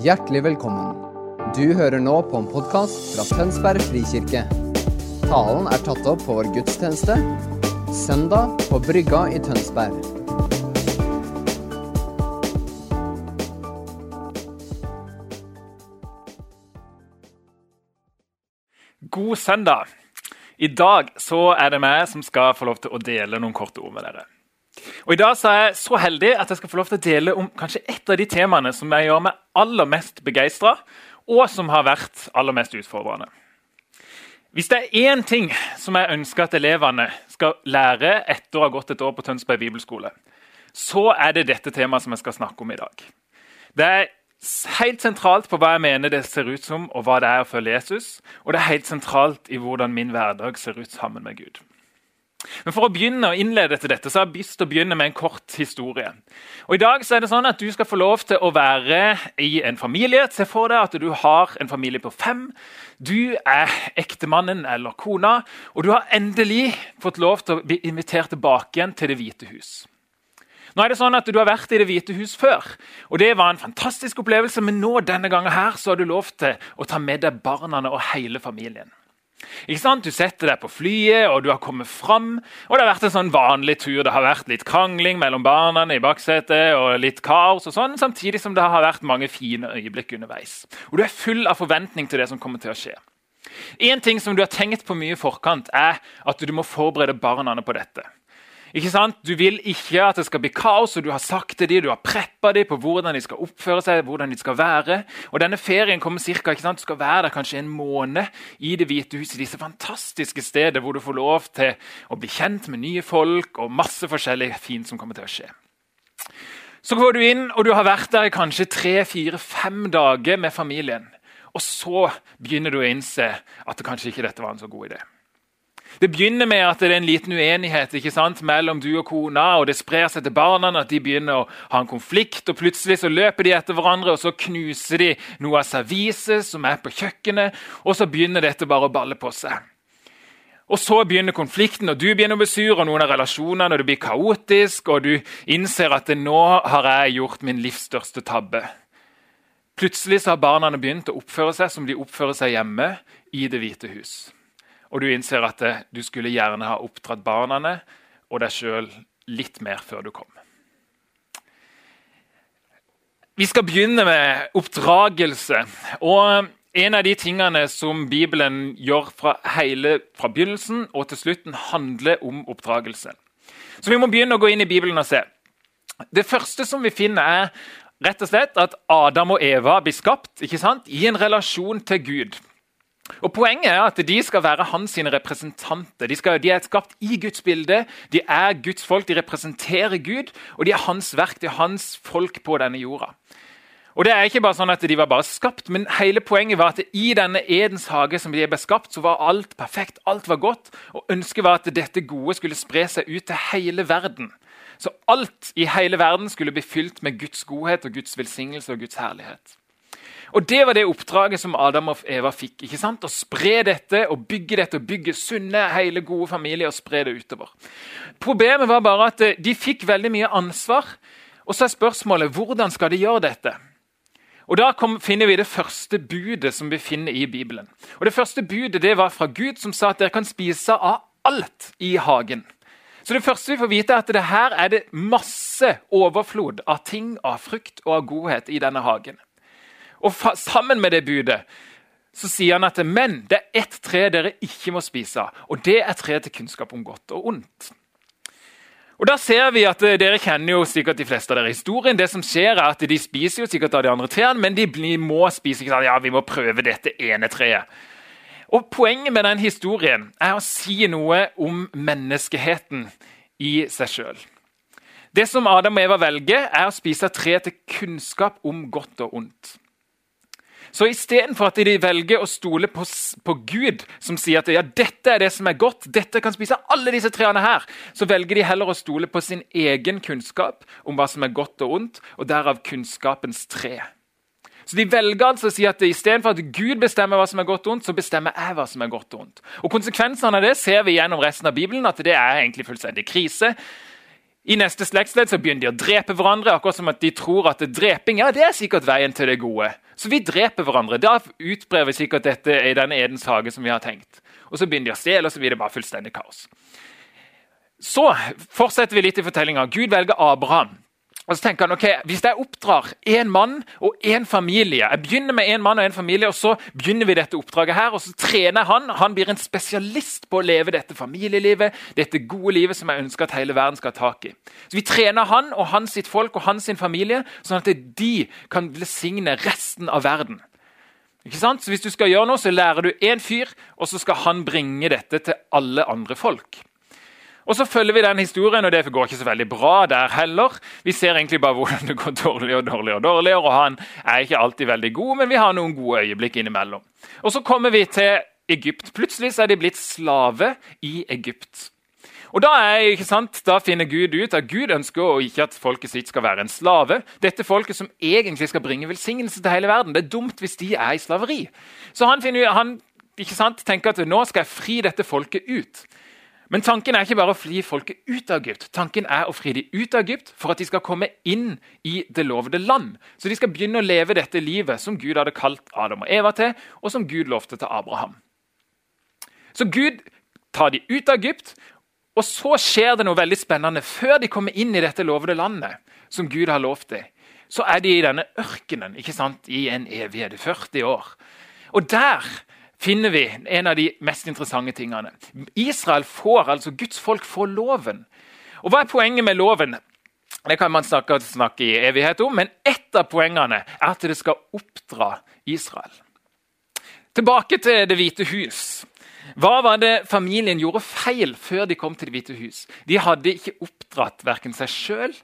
Hjertelig velkommen. Du hører nå på en podkast fra Tønsberg frikirke. Talen er tatt opp på vår gudstjeneste søndag på Brygga i Tønsberg. God søndag. I dag så er det meg som skal få lov til å dele noen korte ord med dere. Og I dag så er jeg så heldig at jeg skal få lov til å dele om kanskje et av de temaene som jeg gjør meg aller mest begeistra, og som har vært aller mest utfordrende. Hvis det er én ting som jeg ønsker at elevene skal lære etter å ha gått et år på Tønsberg bibelskole, så er det dette temaet som jeg skal snakke om i dag. Det er helt sentralt på hva jeg mener det ser ut som, og hva det er å følge Jesus. Og det er helt sentralt i hvordan min hverdag ser ut sammen med Gud. Men For å begynne å innlede til dette, så har jeg lyst til å begynne med en kort historie. Og I dag så er det sånn at Du skal få lov til å være i en familie. Se for deg at du har en familie på fem. Du er ektemannen eller kona, og du har endelig fått lov til å bli invitert tilbake igjen til Det hvite hus. Nå er det sånn at Du har vært i Det hvite hus før, og det var en fantastisk opplevelse. Men nå denne gangen her så har du lov til å ta med deg barna og hele familien. Ikke sant? Du setter deg på flyet, og du har kommet fram. Og det har vært en sånn vanlig tur. Det har vært litt krangling mellom barna i baksetet og litt kaos, og sånn, samtidig som det har vært mange fine øyeblikk underveis. Og Du er full av forventning til det som kommer til å skje. En ting som du har tenkt på mye i forkant, er at du må forberede barna på dette. Ikke sant? Du vil ikke at det skal bli kaos, og du har sagt til dem, du har preppa dem på hvordan de skal oppføre seg, hvordan de skal være. Og denne ferien kommer cirka, ikke sant? Du skal være der kanskje en måned i Det hvite huset, disse fantastiske steder hvor du får lov til å bli kjent med nye folk og masse forskjellig fint som kommer til å skje. Så går du inn, og du har vært der i kanskje tre-fire-fem dager med familien. Og så begynner du å innse at kanskje ikke dette var en så god idé. Det begynner med at det er en liten uenighet ikke sant, mellom du og kona, og det sprer seg til barna at de begynner å ha en konflikt. og Plutselig så løper de etter hverandre og så knuser de noe av serviset som er på kjøkkenet. Og så begynner dette bare å balle på seg. Og Så begynner konflikten, og du begynner å bli sur, og noen av relasjonene, og det blir kaotisk, og du innser at nå har jeg gjort min livs største tabbe. Plutselig har barna begynt å oppføre seg som de oppfører seg hjemme i Det hvite hus. Og du innser at du skulle gjerne ha oppdratt barna og deg sjøl litt mer før du kom. Vi skal begynne med oppdragelse. Og en av de tingene som Bibelen gjør fra, hele, fra begynnelsen og til slutten, handler om oppdragelse. Så vi må begynne å gå inn i Bibelen og se. Det første som vi finner, er rett og slett at Adam og Eva blir skapt i en relasjon til Gud. Og Poenget er at de skal være hans sine representanter. De, skal, de, er skapt i Guds bilde. De er Guds folk, de representerer Gud, og de er hans verk. De er hans folk på denne jorda. Og det er ikke bare sånn at De var bare skapt, men hele poenget var at i denne Edens hage som de ble skapt, så var alt perfekt, alt var godt. Og Ønsket var at dette gode skulle spre seg ut til hele verden. Så alt i hele verden skulle bli fylt med Guds godhet og Guds velsignelse og Guds herlighet. Og Det var det oppdraget som Adam og Eva fikk. ikke sant? Å spre dette og bygge dette, og bygge sunne, hele, gode familier og spre det utover. Problemet var bare at eh, de fikk veldig mye ansvar. Og så er spørsmålet hvordan skal de gjøre dette? Og Da kom, finner vi det første budet som vi finner i Bibelen. Og Det første budet det var fra Gud, som sa at dere kan spise av alt i hagen. Så Det første vi får vite er at det her er det masse overflod av ting, av frukt og av godhet i denne hagen. Og sammen med det budet så sier han at men det er ett tre dere ikke må spise, og det er treet til kunnskap om godt og ondt. Og da ser vi at eh, Dere kjenner jo sikkert de fleste av dere historien. Det som skjer er at De spiser jo sikkert av de andre trærne, men de må spise ikke sant? ja, vi må prøve dette ene treet. Og Poenget med den historien er å si noe om menneskeheten i seg sjøl. Det som Adam og Eva velger, er å spise tre til kunnskap om godt og ondt. Så istedenfor at de velger å stole på, på, Gud, som sier at ja, dette er det som er godt, dette kan spise alle disse trærne her, så velger de heller å stole på sin egen kunnskap om hva som er godt og ondt, og derav kunnskapens tre. Så De velger altså å si at istedenfor at Gud bestemmer hva som er godt og ondt, så bestemmer jeg hva som er godt og ondt. Og Konsekvensene av det ser vi gjennom resten av Bibelen, at det er egentlig fullstendig krise. I neste slektsledd så begynner de å drepe hverandre, akkurat som at de tror at dreping ja, det er sikkert veien til det gode. Så vi dreper hverandre. Da utbrer vi sikkert dette i denne Edens hage som vi har tenkt. Og så begynner de å stjele, og så blir det bare fullstendig kaos. Så fortsetter vi litt i fortellinga. Gud velger Abraham. Og så tenker han, ok, Hvis jeg oppdrar én mann og én familie Jeg begynner med en mann og en familie, og så begynner vi dette oppdraget her, og så trener han. Han blir en spesialist på å leve dette familielivet, dette gode livet som jeg ønsker at hele verden skal ha tak i. Så Vi trener han og hans sitt folk og hans sin familie, sånn at de kan velsigne resten av verden. Ikke sant? Så Hvis du skal gjøre noe, så lærer du én fyr, og så skal han bringe dette til alle andre folk. Og Så følger vi den historien, og det går ikke så veldig bra der heller. Vi ser egentlig bare hvordan det går dårligere og dårligere. Og dårligere, og Han er ikke alltid veldig god, men vi har noen gode øyeblikk innimellom. Og Så kommer vi til Egypt. Plutselig er de blitt slave i Egypt. Og da, er, ikke sant, da finner Gud ut at Gud ønsker ikke at folket sitt skal være en slave. Dette folket som egentlig skal bringe velsignelse til hele verden. Det er dumt hvis de er i slaveri. Så han, finner, han sant, tenker at nå skal jeg fri dette folket ut. Men tanken er ikke bare å fri folket ut av Egypt. Tanken er å fri dem ut av Egypt for at de skal komme inn i det lovede land. Så de skal begynne å leve dette livet som Gud hadde kalt Adam og Eva til, og som Gud lovte til Abraham. Så Gud tar dem ut av Egypt, og så skjer det noe veldig spennende. Før de kommer inn i dette lovede landet, som Gud har lovt dem, så er de i denne ørkenen ikke sant, i en evighet, 40 år. Og der finner vi en av de mest interessante tingene. Israel får, altså Guds folk får loven. Og Hva er poenget med loven? Det kan man snakke, snakke i evighet om, men ett av poengene er at det skal oppdra Israel. Tilbake til Det hvite hus. Hva var det familien gjorde feil før de kom til Det hvite hus? De hadde ikke oppdratt verken seg sjøl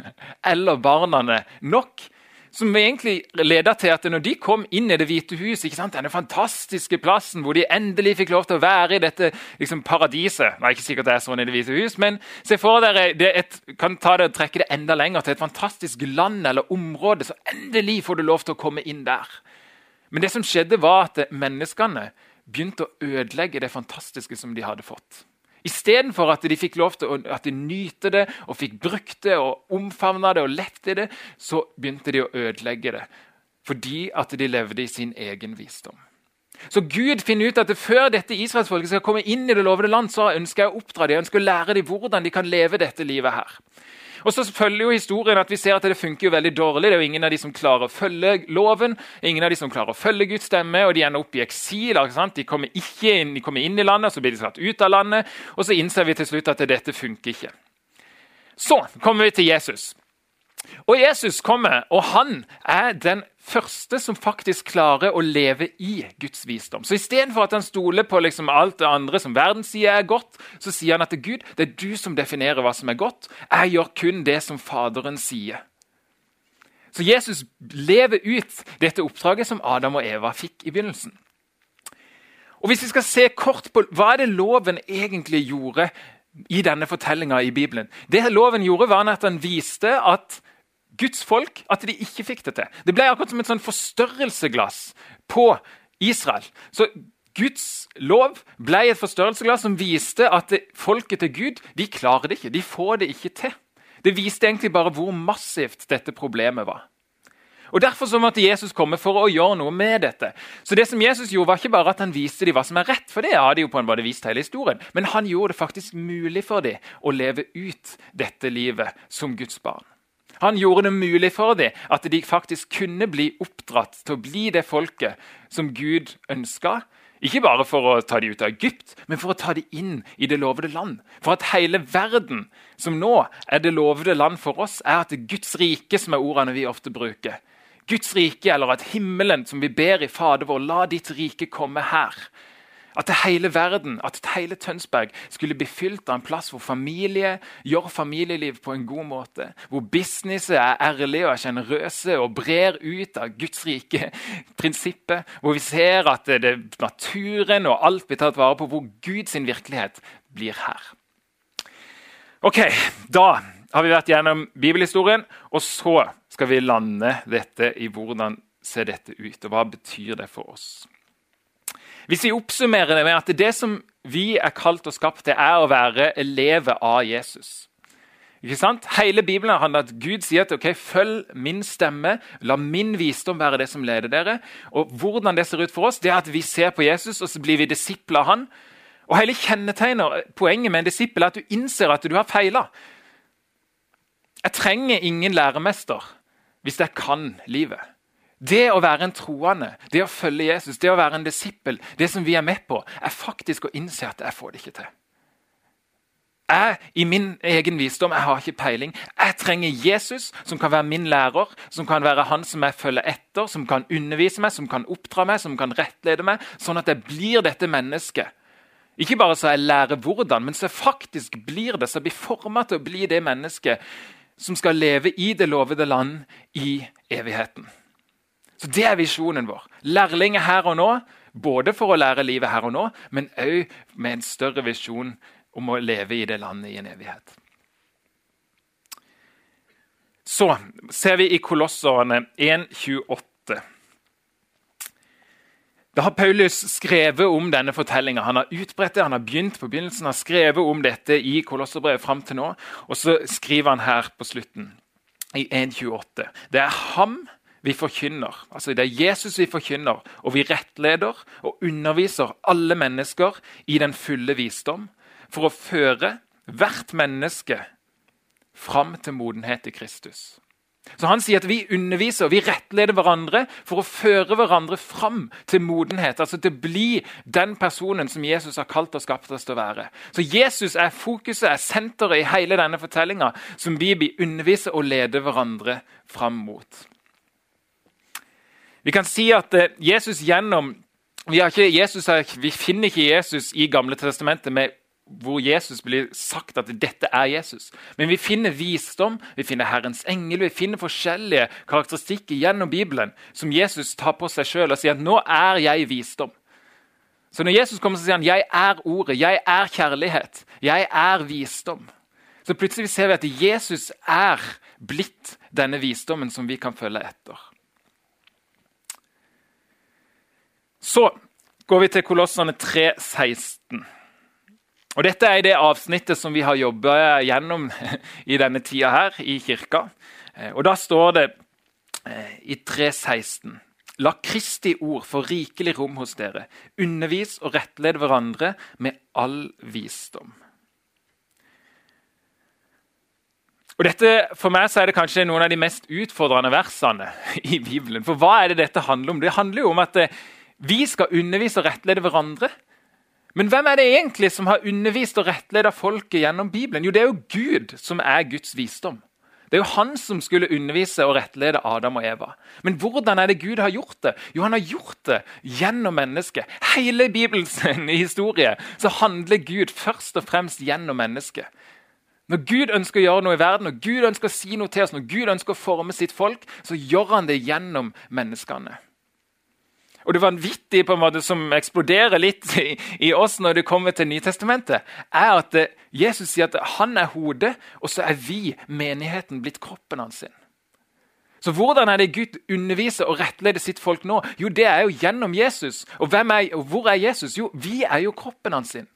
eller barna nok som egentlig leda til at når de kom inn i Det hvite hus, denne fantastiske plassen hvor de endelig fikk lov til å være i dette liksom, paradiset Det er ikke sikkert det er sånn i Det hvite hus, men se for dere det et, kan ta det trekke det enda lenger til et fantastisk land eller område. Så endelig får du lov til å komme inn der. Men det som skjedde, var at menneskene begynte å ødelegge det fantastiske som de hadde fått. Istedenfor at de fikk lov til å, at de nyte det og fikk brukt det og omfavna det og lett i det, så begynte de å ødelegge det. Fordi at de levde i sin egen visdom. Så Gud finner ut at før dette israelsfolket skal komme inn i det lovede land, så ønsker jeg å oppdra dem, jeg ønsker å lære dem hvordan de kan leve dette livet her. Og så følger jo historien at vi ser at det funker jo veldig dårlig. Det er jo ingen av de som klarer å følge loven, ingen av de som klarer å følge Guds stemme, og de ender opp i eksil. De kommer, inn, de kommer inn i landet, så blir de satt ut av landet, og så innser vi til slutt at dette funker ikke. Så kommer vi til Jesus. Og Jesus kommer, og han er den første som faktisk klarer å leve i Guds visdom. Så Istedenfor at han stoler på liksom alt det andre som verden sier er godt, så sier han at det er Gud, det er du som definerer hva som er godt. Jeg gjør kun det som Faderen sier. Så Jesus lever ut dette oppdraget som Adam og Eva fikk i begynnelsen. Og Hvis vi skal se kort på hva er det loven egentlig gjorde i denne fortellinga i Bibelen Det loven gjorde, var at han viste at Guds folk at de ikke fikk det til. Det ble akkurat som et sånn forstørrelseglass på Israel. Så Guds lov ble et forstørrelsesglass som viste at folket til Gud de klarer det ikke. De får det ikke til. Det viste egentlig bare hvor massivt dette problemet var. Og Derfor så måtte Jesus komme for å gjøre noe med dette. Så det som Jesus gjorde var ikke bare at han viste dem hva som er rett, for det hadde jo på en måte vist hele historien, men han gjorde det faktisk mulig for dem å leve ut dette livet som Guds barn. Han gjorde det mulig for dem at de faktisk kunne bli oppdratt til å bli det folket som Gud ønska. Ikke bare for å ta dem ut av Egypt, men for å ta dem inn i det lovede land. For at hele verden, som nå er det lovede land for oss, er at det Guds rike, som er ordene vi ofte bruker. Guds rike, eller at himmelen, som vi ber i Fader vår, la ditt rike komme her. At hele verden, at hele Tønsberg skulle bli fylt av en plass hvor familie gjør familieliv på en god måte. Hvor businesset er ærlige og er sjenerøse og brer ut av Guds rike prinsippet. Hvor vi ser at det, er naturen og alt blir tatt vare på. Hvor Guds virkelighet blir her. Ok, Da har vi vært gjennom bibelhistorien, og så skal vi lande dette i hvordan ser dette ut, og hva betyr det for oss. Hvis vi oppsummerer det med at det som vi er kalt og skapt til, er å være elever av Jesus. Ikke sant? Hele Bibelen handler om at Gud sier at ok, følg min stemme, la min visdom være det som leder dere. Og Hvordan det ser ut for oss, det er at vi ser på Jesus og så blir vi disipler av han. Og hele kjennetegner, Poenget med en disippel er at du innser at du har feila. Jeg trenger ingen læremester hvis jeg kan livet. Det å være en troende, det å følge Jesus, det å være en disippel, det som vi er med på, er faktisk å innse at jeg får det ikke til. Jeg i min egen visdom jeg har ikke peiling. Jeg trenger Jesus, som kan være min lærer, som kan være han som jeg følger etter, som kan undervise meg, som kan oppdra meg, som kan rettlede meg, sånn at jeg blir dette mennesket. Ikke bare så jeg lærer hvordan, men så jeg faktisk blir det, så jeg blir forma til å bli det mennesket som skal leve i det lovede land i evigheten. Så Det er visjonen vår. Lærlinger her og nå, både for å lære livet her og nå, men òg med en større visjon om å leve i det landet i en evighet. Så ser vi i Kolosserne 1.28. Da har Paulus skrevet om denne fortellinga. Han har utbredt det, han har begynt på begynnelsen, har skrevet om dette i Kolosserbrevet fram til nå. Og så skriver han her på slutten, i 1.28. Det er ham vi forkynner. Altså Det er Jesus vi forkynner, og vi rettleder og underviser alle mennesker i den fulle visdom for å føre hvert menneske fram til modenhet i Kristus. Så Han sier at vi underviser og vi rettleder hverandre for å føre hverandre fram til modenhet. altså Til å bli den personen som Jesus har kalt og skapt oss til å være. Så Jesus er fokuset, er senteret i hele denne fortellinga, som vi underviser og leder hverandre fram mot. Vi kan si at eh, Jesus gjennom vi, ikke, Jesus vi finner ikke Jesus i Gamle testamentet med hvor Jesus blir sagt at dette er Jesus. Men vi finner visdom, vi finner Herrens engel, vi finner forskjellige karakteristikker gjennom Bibelen som Jesus tar på seg sjøl og sier at 'nå er jeg visdom'. Så når Jesus kommer, så sier han 'jeg er ordet', 'jeg er kjærlighet', 'jeg er visdom'. Så plutselig ser vi at Jesus er blitt denne visdommen som vi kan følge etter. Så går vi til Kolossene 3, 16. Og Dette er det avsnittet som vi har jobba gjennom i denne tida her i kirka. Eh, og Da står det eh, i 3.16.: La Kristi ord få rikelig rom hos dere. Undervis og rettled hverandre med all visdom. Og dette, For meg så er det kanskje noen av de mest utfordrende versene i Bibelen. For hva er det dette handler om? Det handler jo om at eh, vi skal undervise og rettlede hverandre. Men hvem er det egentlig som har undervist og rettledet folket gjennom Bibelen? Jo, det er jo Gud som er Guds visdom. Det er jo han som skulle undervise og rettlede Adam og Eva. Men hvordan er det Gud har gjort det? Jo, han har gjort det gjennom mennesket. Hele Bibelens historie så handler Gud først og fremst gjennom mennesket. Når Gud ønsker å gjøre noe i verden, når Gud ønsker å si noe til oss, når Gud ønsker å forme sitt folk, så gjør han det gjennom menneskene. Og det vanvittige på en måte som eksploderer litt i, i oss når det kommer til Nytestamentet, er at eh, Jesus sier at han er hodet, og så er vi, menigheten, blitt kroppen hans. sin. Så Hvordan er det Gud underviser og rettleder sitt folk nå? Jo, Det er jo gjennom Jesus. Og, er, og hvor er Jesus? Jo, vi er jo kroppen hans. sin.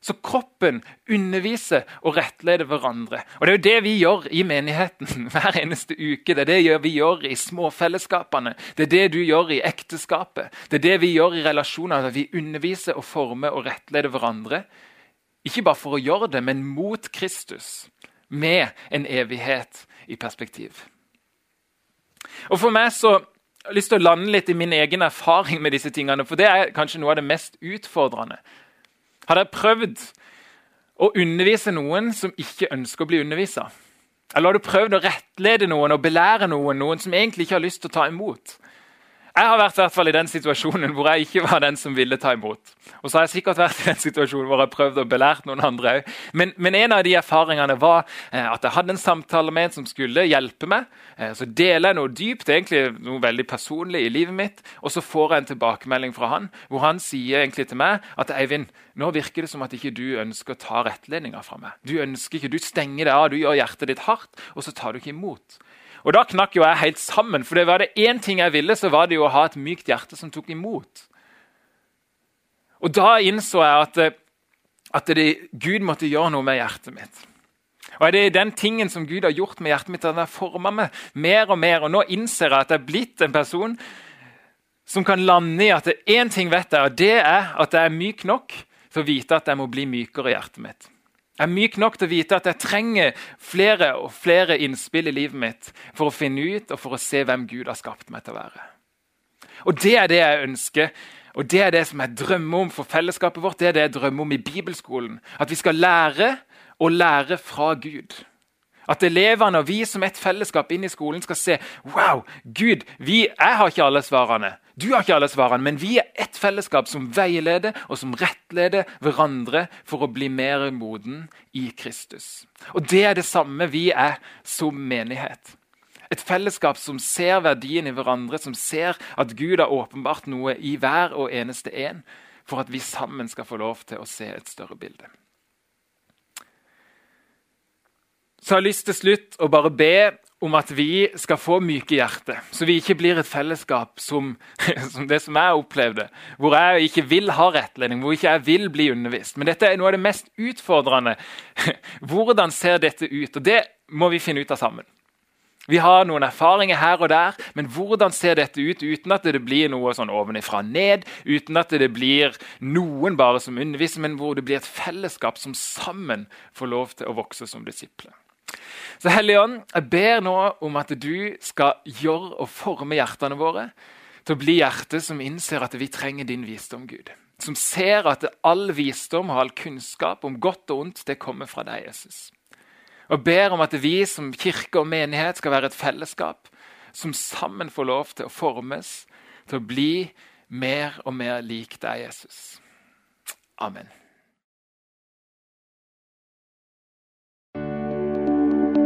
Så kroppen underviser og rettleder hverandre. Og Det er jo det vi gjør i menigheten hver eneste uke. Det er det vi gjør i småfellesskapene. Det er det du gjør i ekteskapet. Det er det vi gjør i relasjoner. Vi underviser og former og rettleder hverandre. Ikke bare for å gjøre det, men mot Kristus. Med en evighet i perspektiv. Og For meg så jeg har lyst til å lande litt i min egen erfaring med disse tingene. For det er kanskje noe av det mest utfordrende. Har dere prøvd å undervise noen som ikke ønsker å bli undervist? Eller har du prøvd å rettlede noen og belære noen, noen som egentlig ikke har lyst til å ta imot? Jeg har vært i, hvert fall i den situasjonen hvor jeg ikke var den som ville ta imot. Og så har jeg sikkert vært i den situasjonen hvor jeg har prøvd å belære noen andre òg. Men, men, en av de erfaringene var eh, at jeg hadde en samtale med en som skulle hjelpe meg. Eh, så deler jeg noe dypt, egentlig noe veldig personlig i livet mitt, og så får jeg en tilbakemelding fra han, hvor han sier egentlig til meg at Eivind, nå virker det som at ikke du ønsker å ta rettledninga fra meg. Du ønsker ikke, du stenger det av, du gjør hjertet ditt hardt, og så tar du ikke imot. Og Da knakk jo jeg helt sammen, for det var det én ting jeg ville, så var det jo å ha et mykt hjerte som tok imot. Og Da innså jeg at, at det, Gud måtte gjøre noe med hjertet mitt. Og er det den tingen som Gud har gjort med hjertet mitt, at den har forma meg mer og mer. Og nå innser jeg at jeg er blitt en person som kan lande i at én ting vet jeg, og det er at jeg er myk nok til å vite at jeg må bli mykere i hjertet mitt. Jeg er myk nok til å vite at jeg trenger flere og flere innspill i livet mitt for å finne ut og for å se hvem Gud har skapt meg til å være. Og Det er det jeg ønsker, og det er det som jeg drømmer om for fellesskapet vårt. Det er det jeg drømmer om i bibelskolen. At vi skal lære å lære fra Gud. At elevene og vi som et fellesskap inn i skolen skal se wow, Gud, vi, jeg har ikke alle svarene. Du har ikke alle svarene, men vi er ett fellesskap som veileder og som rettleder hverandre for å bli mer moden i Kristus. Og Det er det samme vi er som menighet. Et fellesskap som ser verdien i hverandre, som ser at Gud har åpenbart noe i hver og eneste en, for at vi sammen skal få lov til å se et større bilde. Så har jeg lyst til slutt å bare be om at vi skal få myke hjerter, så vi ikke blir et fellesskap som, som, det som jeg opplevde, hvor jeg ikke vil ha rettledning, hvor ikke jeg vil bli undervist. Men dette er noe av det mest utfordrende. Hvordan ser dette ut? Og Det må vi finne ut av sammen. Vi har noen erfaringer her og der, men hvordan ser dette ut uten at det blir noe sånn ovenifra ned, uten at det blir noen bare som underviser, men hvor det blir et fellesskap som sammen får lov til å vokse som disipler. Så Hellige Ånd, jeg ber nå om at du skal gjøre og forme hjertene våre til å bli hjerter som innser at vi trenger din visdom, Gud. Som ser at all visdom og all kunnskap om godt og ondt det kommer fra deg, Jesus. Og ber om at vi som kirke og menighet skal være et fellesskap som sammen får lov til å formes til å bli mer og mer lik deg, Jesus. Amen.